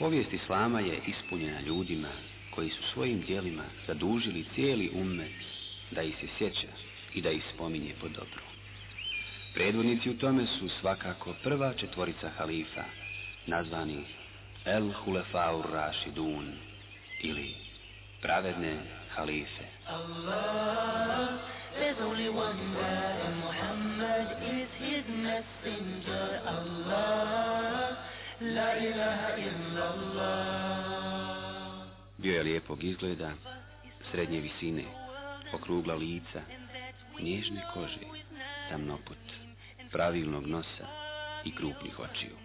Povijest Islama je ispunjena ljudima koji su svojim dijelima zadužili cijeli ummet da ih se sjeća i da ih spominje po dobru. Predvodnici u tome su svakako prva četvorica halifa, nazvani El Hulefaur Rashidun ili pravedne halife. Allah, la ilaha illallah. Bio je lijepog izgleda, srednje visine, okrugla lica, nježne kože, tamnoput, pravilnog nosa i krupnih očiju.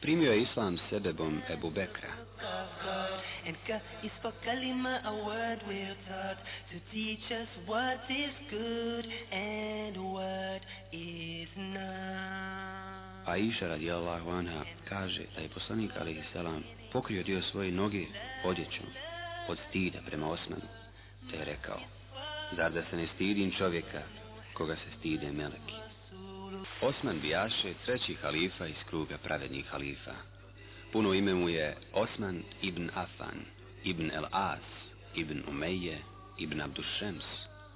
Primio je islam sebebom Ebu Bekra. A Iša radijallahu anha kaže da je poslanik alaihi salam pokrio dio svoje noge odjećom od stida prema Osmanu, te je rekao, zar da se ne stidim čovjeka koga se stide meleki. Osman Bijaše, treći halifa iz kruga pravednih halifa. Puno ime mu je Osman ibn Afan, ibn El As, ibn Umeje, ibn Abdušems,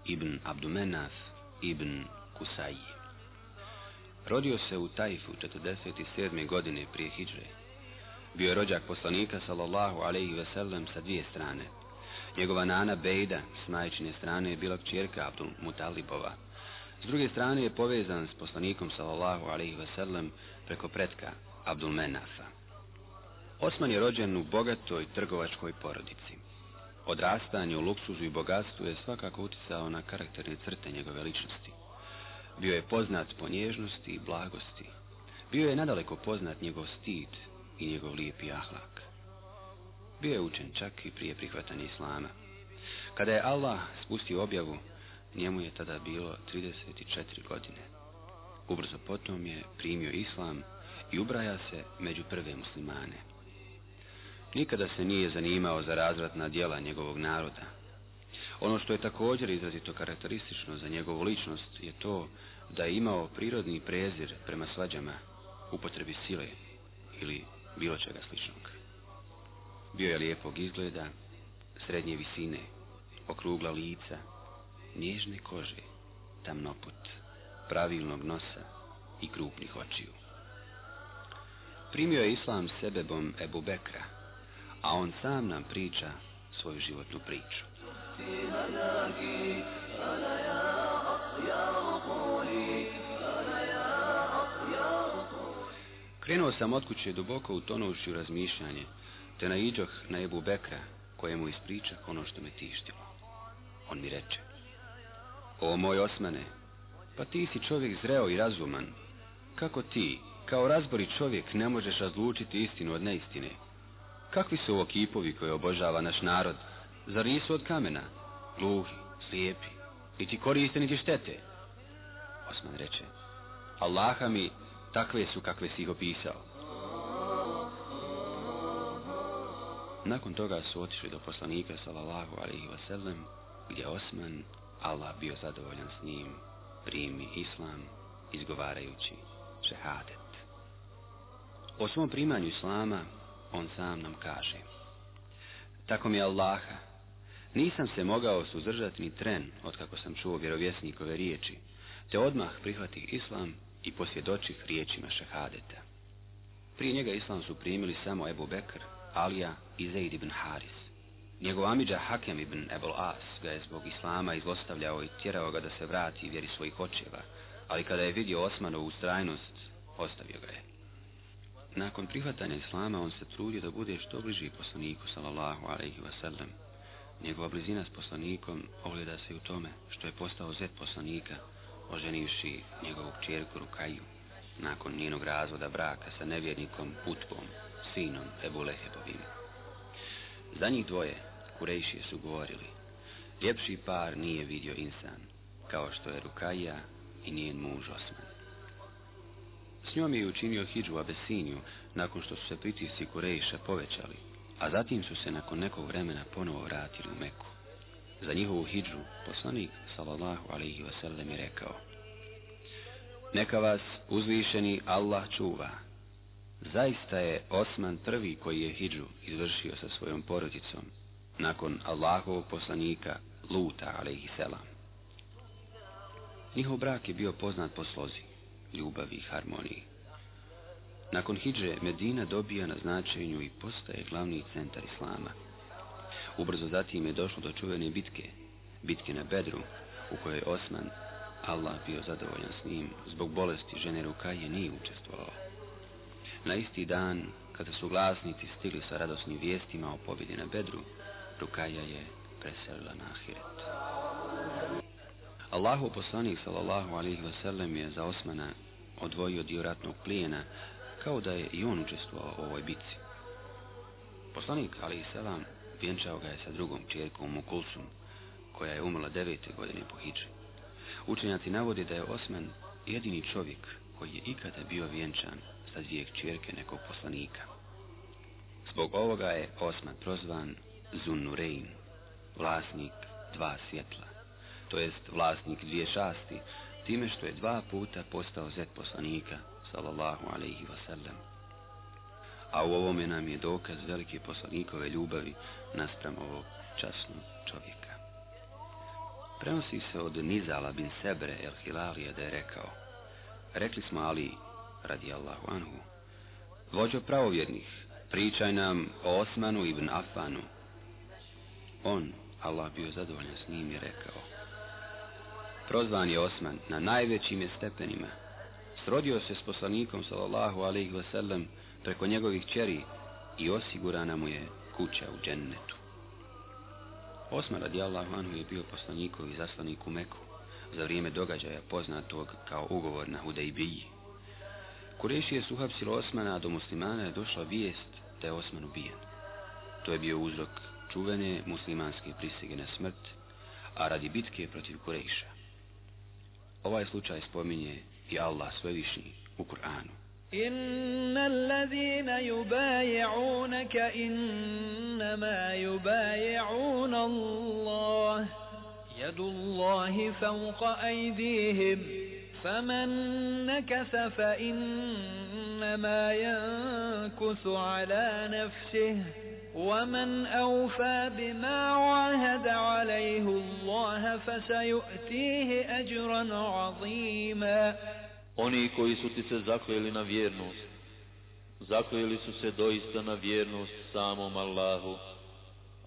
ibn Abdumenaf, ibn Kusaji. Rodio se u Tajfu 47. godine prije Hidže. Bio je rođak poslanika sallallahu alaihi ve sellem sa dvije strane. Njegova nana Bejda s majčine strane je bila kćerka Abdul Mutalibova, s druge strane je povezan s poslanikom sallallahu alaihi sellem preko pretka Abdul Menafa. Osman je rođen u bogatoj trgovačkoj porodici. Odrastanje u luksuzu i bogatstvu je svakako utjecao na karakterne crte njegove ličnosti. Bio je poznat po nježnosti i blagosti. Bio je nadaleko poznat njegov stid i njegov lijepi ahlak. Bio je učen čak i prije prihvatanja islama. Kada je Allah spustio objavu Njemu je tada bilo 34 godine. Ubrzo potom je primio islam i ubraja se među prve muslimane. Nikada se nije zanimao za razvratna djela njegovog naroda. Ono što je također izrazito karakteristično za njegovu ličnost je to da je imao prirodni prezir prema svađama, upotrebi sile ili bilo čega sličnog. Bio je lijepog izgleda, srednje visine, okrugla lica, nježne kože, tamnoput, pravilnog nosa i krupnih očiju. Primio je islam sebebom Ebu Bekra, a on sam nam priča svoju životnu priču. Krenuo sam od kuće duboko utonuši u razmišljanje, te naiđoh na Ebu Bekra, kojemu ispričah ono što me tištilo. On mi reče, o moj Osmane, pa ti si čovjek zreo i razuman. Kako ti, kao razbori čovjek, ne možeš razlučiti istinu od neistine? Kakvi su ovo kipovi koje obožava naš narod? Zar nisu od kamena? Gluhi, slijepi, niti koriste, niti štete. Osman reče, Allaha mi, takve su kakve si ih opisao. Nakon toga su otišli do poslanika sallallahu alaihi wasallam, gdje Osman Allah bio zadovoljan s njim, primi islam, izgovarajući šehadet. O svom primanju islama on sam nam kaže Tako mi Allaha, nisam se mogao suzdržati ni tren od kako sam čuo vjerovjesnikove riječi, te odmah prihvatih islam i posvjedočih riječima šehadeta. Prije njega islam su primili samo Ebu Bekr, Alija i Zaid ibn Haris. Njegov amidža Hakem ibn Ebol As ga je zbog islama izlostavljao i tjerao ga da se vrati vjeri svojih očeva, ali kada je vidio Osmanovu ustrajnost, ostavio ga je. Nakon prihvatanja islama on se trudio da bude što bliži poslaniku sallallahu alaihi wasallam. Njegova blizina s poslanikom ogleda se u tome što je postao zet poslanika, oženivši njegovu čerku Rukaju, nakon njenog razvoda braka sa nevjernikom Utbom, sinom Ebu Lehebovim. Za njih dvoje Kurejšije su govorili, ljepši par nije vidio insan, kao što je Rukaja i njen muž Osman. S njom je učinio hijđu Abesiniju nakon što su se pritisci Kurejša povećali, a zatim su se nakon nekog vremena ponovo vratili u Meku. Za njihovu hijđu poslanik sallallahu alaihi wasallam je rekao Neka vas uzvišeni Allah čuva Zaista je Osman prvi koji je hidžu izvršio sa svojom porodicom, nakon Allahovog poslanika Luta, alaihisselam. Njihov brak je bio poznat po slozi, ljubavi i harmoniji. Nakon hidže Medina dobija na značenju i postaje glavni centar Islama. Ubrzo zatim je došlo do čuvene bitke, bitke na Bedru, u kojoj Osman, Allah bio zadovoljan s njim, zbog bolesti žene Rukaje nije učestvovao. Na isti dan, kada su glasnici stigli sa radosnim vijestima o pobjedi na Bedru, Rukaja je preselila na Ahiret. Allahu poslanik sallallahu alaihi wasallam je za Osmana odvojio dio ratnog plijena kao da je i on učestvovao u ovoj bitci. Poslanik alaihi salam vjenčao ga je sa drugom čjerkom Mukulsum, koja je umrla devete godine po hiđi. Učenjaci navode da je Osman jedini čovjek koji je ikada bio vjenčan sa dvije čjerke nekog poslanika. Zbog ovoga je Osman prozvan Zunnurein, vlasnik dva svjetla, to jest vlasnik dvije šasti, time što je dva puta postao zet poslanika, sallallahu alaihi wasallam. A u ovome nam je dokaz velike poslanikove ljubavi naspram ovog časnog čovjeka. Prenosi se od Nizala bin Sebre el Hilalija da je rekao Rekli smo Ali, radi Allahu anhu, vođo pravovjernih, pričaj nam o Osmanu ibn Afanu. On, Allah bio zadovoljan s njim, je rekao Prozvan je Osman na najvećim je stepenima. Srodio se s poslanikom sallallahu alaihi wasallam preko njegovih čeri i osigurana mu je kuća u džennetu. Osman radijallahu anhu je bio poslanikov i zaslanik u Meku za vrijeme događaja poznatog kao ugovor na Hudejbiji. Kurešije su uhapsilo Osmana, a do muslimana je došla vijest da je Osman ubijen. To je bio uzrok čuvene muslimanske prisege na smrt, a radi bitke protiv Kureša. Ovaj slučaj spominje i Allah svevišnji u Kur'anu. إن الذين يبايعونك إنما يبايعون الله يد الله فوق أيديهم فمن نكث فإنما ينكث على نفسه ومن أوفى بما عاهد عليه الله فسيؤتيه أجرا عظيما Oni koji su ti se zakljeli na vjernost, zakljeli su se doista na vjernost samom Allahu.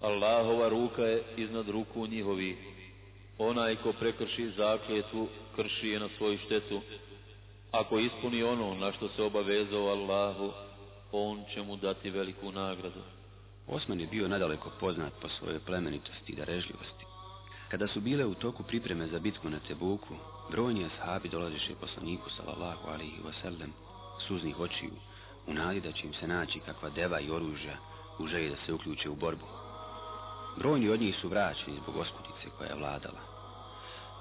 Allahova ruka je iznad ruku njihovi. Onaj ko prekrši zakljetvu, krši je na svoju štetu. Ako ispuni ono na što se obavezao Allahu, on će mu dati veliku nagradu. Osman je bio nadaleko poznat po svojoj plemenitosti i darežljivosti. Kada su bile u toku pripreme za bitku na Tebuku, brojni ashabi dolaziše poslaniku sallallahu alaihi wasallam suznih očiju, u nadi da će im se naći kakva deva i oružja u želji da se uključe u borbu. Brojni od njih su vraćeni zbog oskutice koja je vladala.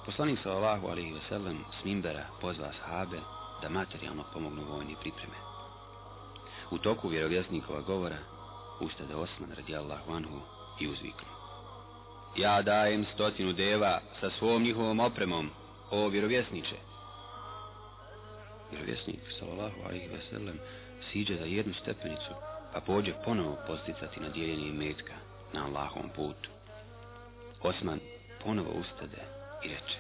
Poslanik sallallahu alaihi wasallam s Mimbera pozva ashabe da materijalno pomognu vojni pripreme. U toku vjerovjesnikova govora ustade Osman radijallahu anhu i uzviknu. Ja dajem stotinu deva sa svom njihovom opremom, o vjerovjesniče. Vjerovjesnik, sallallahu alaihi ve sellem, siđe za jednu stepenicu, pa pođe ponovo posticati na dijeljenje metka na Allahovom putu. Osman ponovo ustade i reče.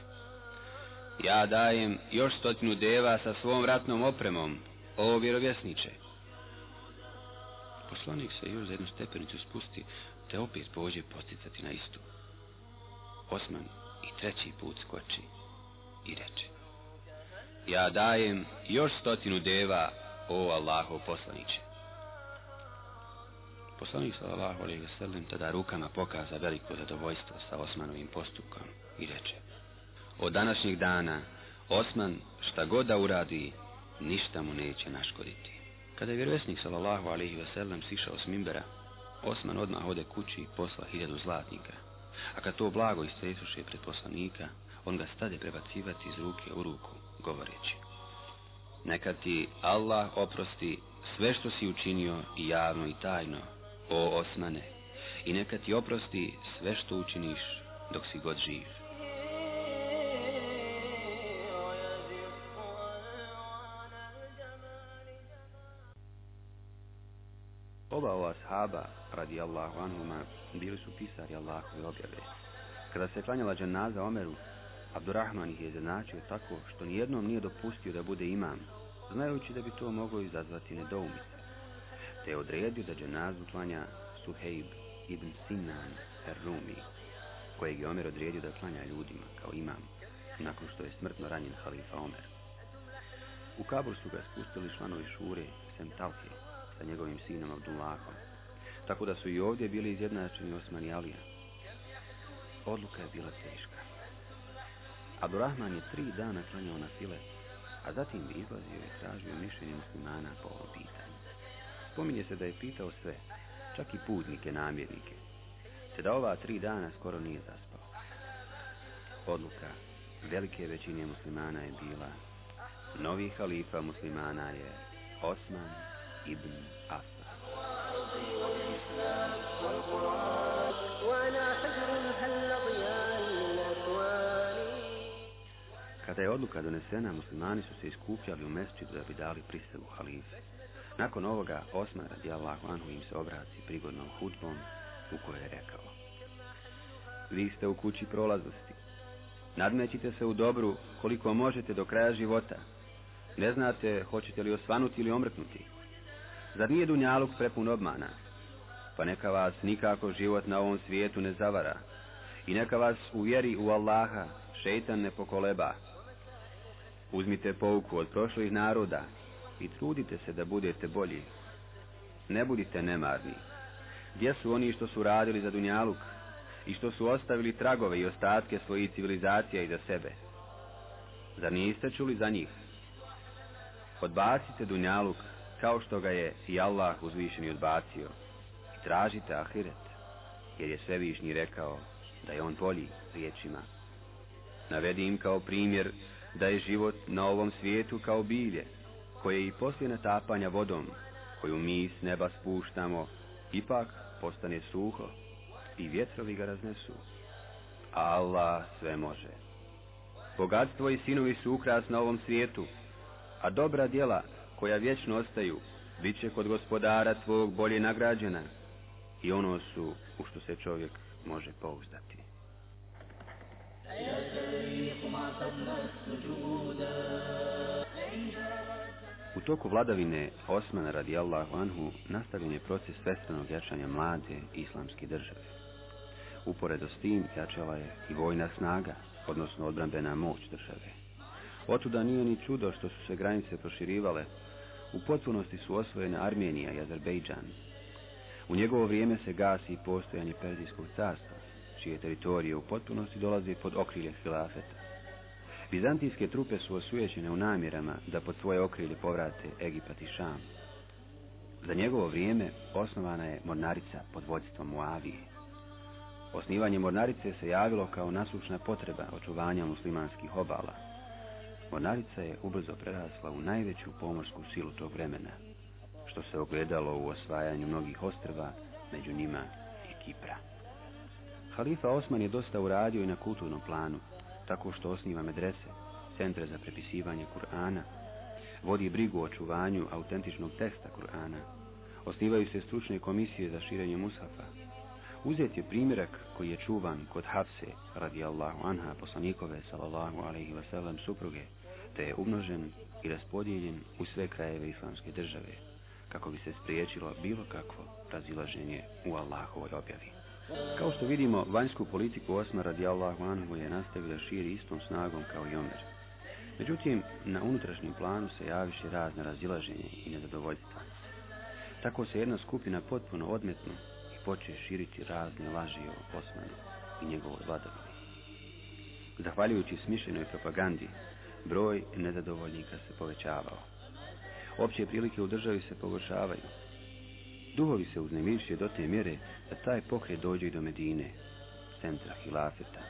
Ja dajem još stotinu deva sa svom ratnom opremom, o vjerovjesniče. Poslanik se još za jednu stepenicu spusti, te opet pođe posticati na istu. Osman i treći put skoči i reče Ja dajem još stotinu deva, o Allahov poslaniće. Poslanik sallallahu alejhi ve tada rukama pokaza veliko zadovoljstvo sa Osmanovim postupkom i reče: Od današnjeg dana Osman šta god da uradi, ništa mu neće naškoditi. Kada je vjerovjesnik sallallahu alejhi ve sellem sišao s minbera, Osman odmah ode kući i posla hiljadu zlatnika. A kad to blago istresuše pred poslanika, on ga stade prebacivati iz ruke u ruku, govoreći Neka ti Allah oprosti sve što si učinio i javno i tajno, o Osmane, i neka ti oprosti sve što učiniš dok si god živ. Oba ova sahaba, radi Allahu anhuma, bili su pisari Allahove objave. Kada se klanjala dženaza Omeru, Abdurrahman ih je izjednačio tako što nijednom nije dopustio da bude imam, znajući da bi to moglo izazvati nedoumice. Te je odredio da dženazu klanja Suheib ibn Sinan er-Rumi, kojeg je Omer odredio da klanja ljudima kao imam, nakon što je smrtno ranjen halifa Omer. U Kabul su ga spustili članovi Šure, Sem Talhe, sa njegovim sinom Abdullahom, tako da su i ovdje bili izjednačeni Osman i Alija. Odluka je bila teška. Abdurrahman je tri dana klanjao na file, a zatim bi izlazio i tražio mišljenje muslimana po ovom pitanju. Spominje se da je pitao sve, čak i putnike, namjernike, te da ova tri dana skoro nije zaspao. Odluka velike većine muslimana je bila novi halifa muslimana je Osman ibn Affan. Kada je odluka donesena, muslimani su se iskupljali u mesčidu da bi dali prisegu halife. Nakon ovoga, Osman radijallahu anhu im se obraci prigodnom hudbom u kojoj je rekao Vi ste u kući prolaznosti. Nadmećite se u dobru koliko možete do kraja života. Ne znate hoćete li osvanuti ili omrknuti. Zar nije Dunjaluk prepun obmana? Pa neka vas nikako život na ovom svijetu ne zavara. I neka vas u vjeri u Allaha šeitan ne pokoleba. Uzmite pouku od prošlih naroda i trudite se da budete bolji. Ne budite nemarni. Gdje su oni što su radili za Dunjaluk i što su ostavili tragove i ostatke svojih civilizacija iza sebe? Zar niste čuli za njih? Odbacite Dunjaluk kao što ga je i Allah uzvišeni odbacio i tražite ahiret, jer je svevišnji rekao da je on bolji riječima. Navedi im kao primjer da je život na ovom svijetu kao bilje, koje i poslije natapanja vodom, koju mi s neba spuštamo, ipak postane suho i vjetrovi ga raznesu. Allah sve može. Bogatstvo i sinovi su ukras na ovom svijetu, a dobra djela koja vječno ostaju, bit će kod gospodara tvog bolje nagrađena i ono su u što se čovjek može pouzdati. U toku vladavine Osmana radijallahu anhu nastavljen je proces svestranog jačanja mlade islamske države. Uporedo s tim jačala je i vojna snaga, odnosno odbrambena moć države. Otuda nije ni čudo što su se granice proširivale, u potpunosti su osvojene Armenija i Azerbejdžan. U njegovo vrijeme se gasi i postojanje Perzijskog carstva, čije teritorije u potpunosti dolazi pod okrilje hilafeta. Bizantijske trupe su osujećene u namjerama da pod svoje okrilje povrate Egipat i Šam. Za njegovo vrijeme osnovana je mornarica pod vodstvom Muavije. Osnivanje mornarice se javilo kao nasušna potreba očuvanja muslimanskih obala. Mornarica je ubrzo prerasla u najveću pomorsku silu tog vremena, što se ogledalo u osvajanju mnogih ostrva, među njima i Kipra. Halifa Osman je dosta uradio i na kulturnom planu, tako što osniva medrese, centre za prepisivanje Kur'ana, vodi brigu o čuvanju autentičnog teksta Kur'ana, osnivaju se stručne komisije za širenje mushafa. Uzet je primjerak koji je čuvan kod Hafse, radijallahu anha, poslanikove, sallallahu alaihi wasallam, supruge, te je umnožen i raspodijeljen u sve krajeve islamske države, kako bi se spriječilo bilo kakvo razilaženje u Allahovoj objavi. Kao što vidimo, vanjsku politiku Osma radijallahu anhu je nastavila širi istom snagom kao i Omer. Međutim, na unutrašnjem planu se javiše razne razilaženje i nezadovoljstva. Tako se jedna skupina potpuno odmetnu i poče širiti razne laži o Osmanu i njegovoj vladavini. Zahvaljujući smišljenoj propagandi, broj nezadovoljnika se povećavao. Opće prilike u državi se pogoršavaju, Duhovi se uznemišće do te mjere da taj pokret dođe i do Medine, centra hilafeta,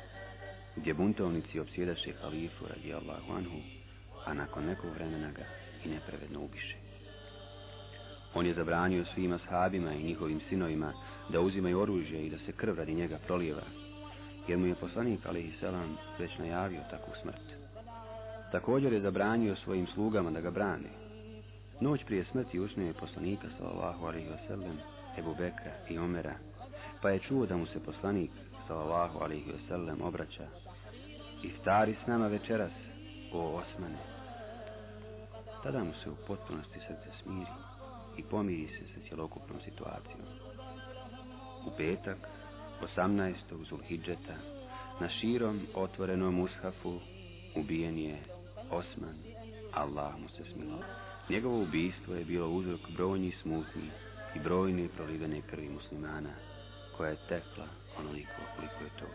gdje buntovnici opsjedaše halifu radi Allahu anhu, a nakon nekog vremena ga i nepravedno ubiše. On je zabranio svima sahabima i njihovim sinovima da uzimaju oružje i da se krv radi njega prolijeva, jer mu je poslanik alaihi selam već najavio takvu smrt. Također je zabranio svojim slugama da ga brane, Noć prije smrti usnio je poslanika sallallahu alaihi wasallam Ebu Bekra i Omera, pa je čuo da mu se poslanik sallallahu alaihi wasallam obraća i stari s nama večeras, o Osmane. Tada mu se u potpunosti srce smiri i pomiri se sa cjelokupnom situacijom. U petak, 18. Zulhidžeta, na širom otvorenom ushafu ubijen je Osman, Allah mu se smilo. Njegovo ubijstvo je bilo uzrok brojnih smutnji i brojne prolivene krvi muslimana, koja je tekla onoliko koliko je to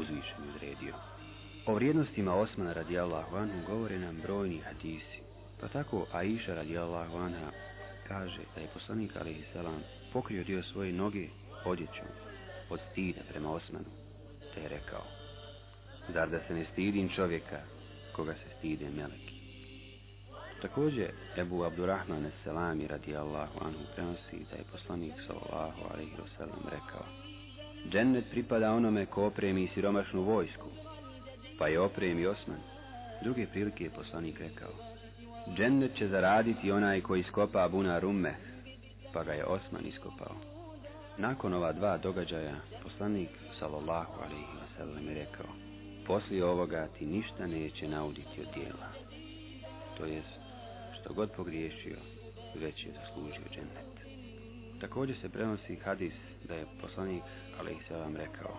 uzvišen odredio. O vrijednostima Osmana radijallahu anhu govore nam brojni hadisi, pa tako Aisha radijallahu anha kaže da je poslanik alaihi salam pokrio dio svoje noge odjećom od stida prema Osmanu, te je rekao, zar da se ne stidim čovjeka koga se stide meleki. Također, Ebu Abdurrahman Selami radijallahu anhu prenosi da je poslanik sallallahu alaihi wasallam rekao, Džennet pripada onome ko opremi siromašnu vojsku, pa je opremi Osman. Druge prilike je poslanik rekao, Džennet će zaraditi onaj koji iskopa Buna Rumme, pa ga je Osman iskopao. Nakon ova dva događaja, poslanik sallallahu alaihi wasallam je rekao, poslije ovoga ti ništa neće nauditi od dijela. To jest, što god pogriješio, već je zaslužio džennet. Također se prenosi hadis da je poslanik alaihissalam rekao,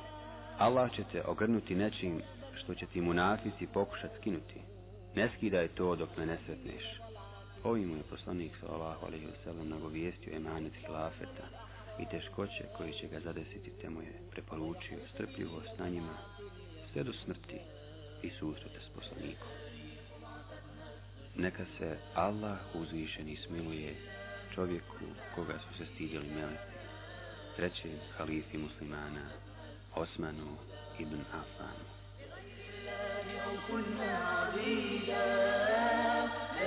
Allah će te ogrnuti nečim što će ti munafici pokušat skinuti. Ne skidaj to dok me ne sretneš. Ovim mu je poslanik sallallahu alaihi wasallam nagovijestio emanet hilafeta i teškoće koji će ga zadesiti te mu je preporučio strpljivost na njima sve do smrti i susrete s poslanikom. Neka se Allah uzvišeni smiluje čovjeku koga su se stidjeli meleci, trećem halifi muslimana, Osmanu ibn Afanu.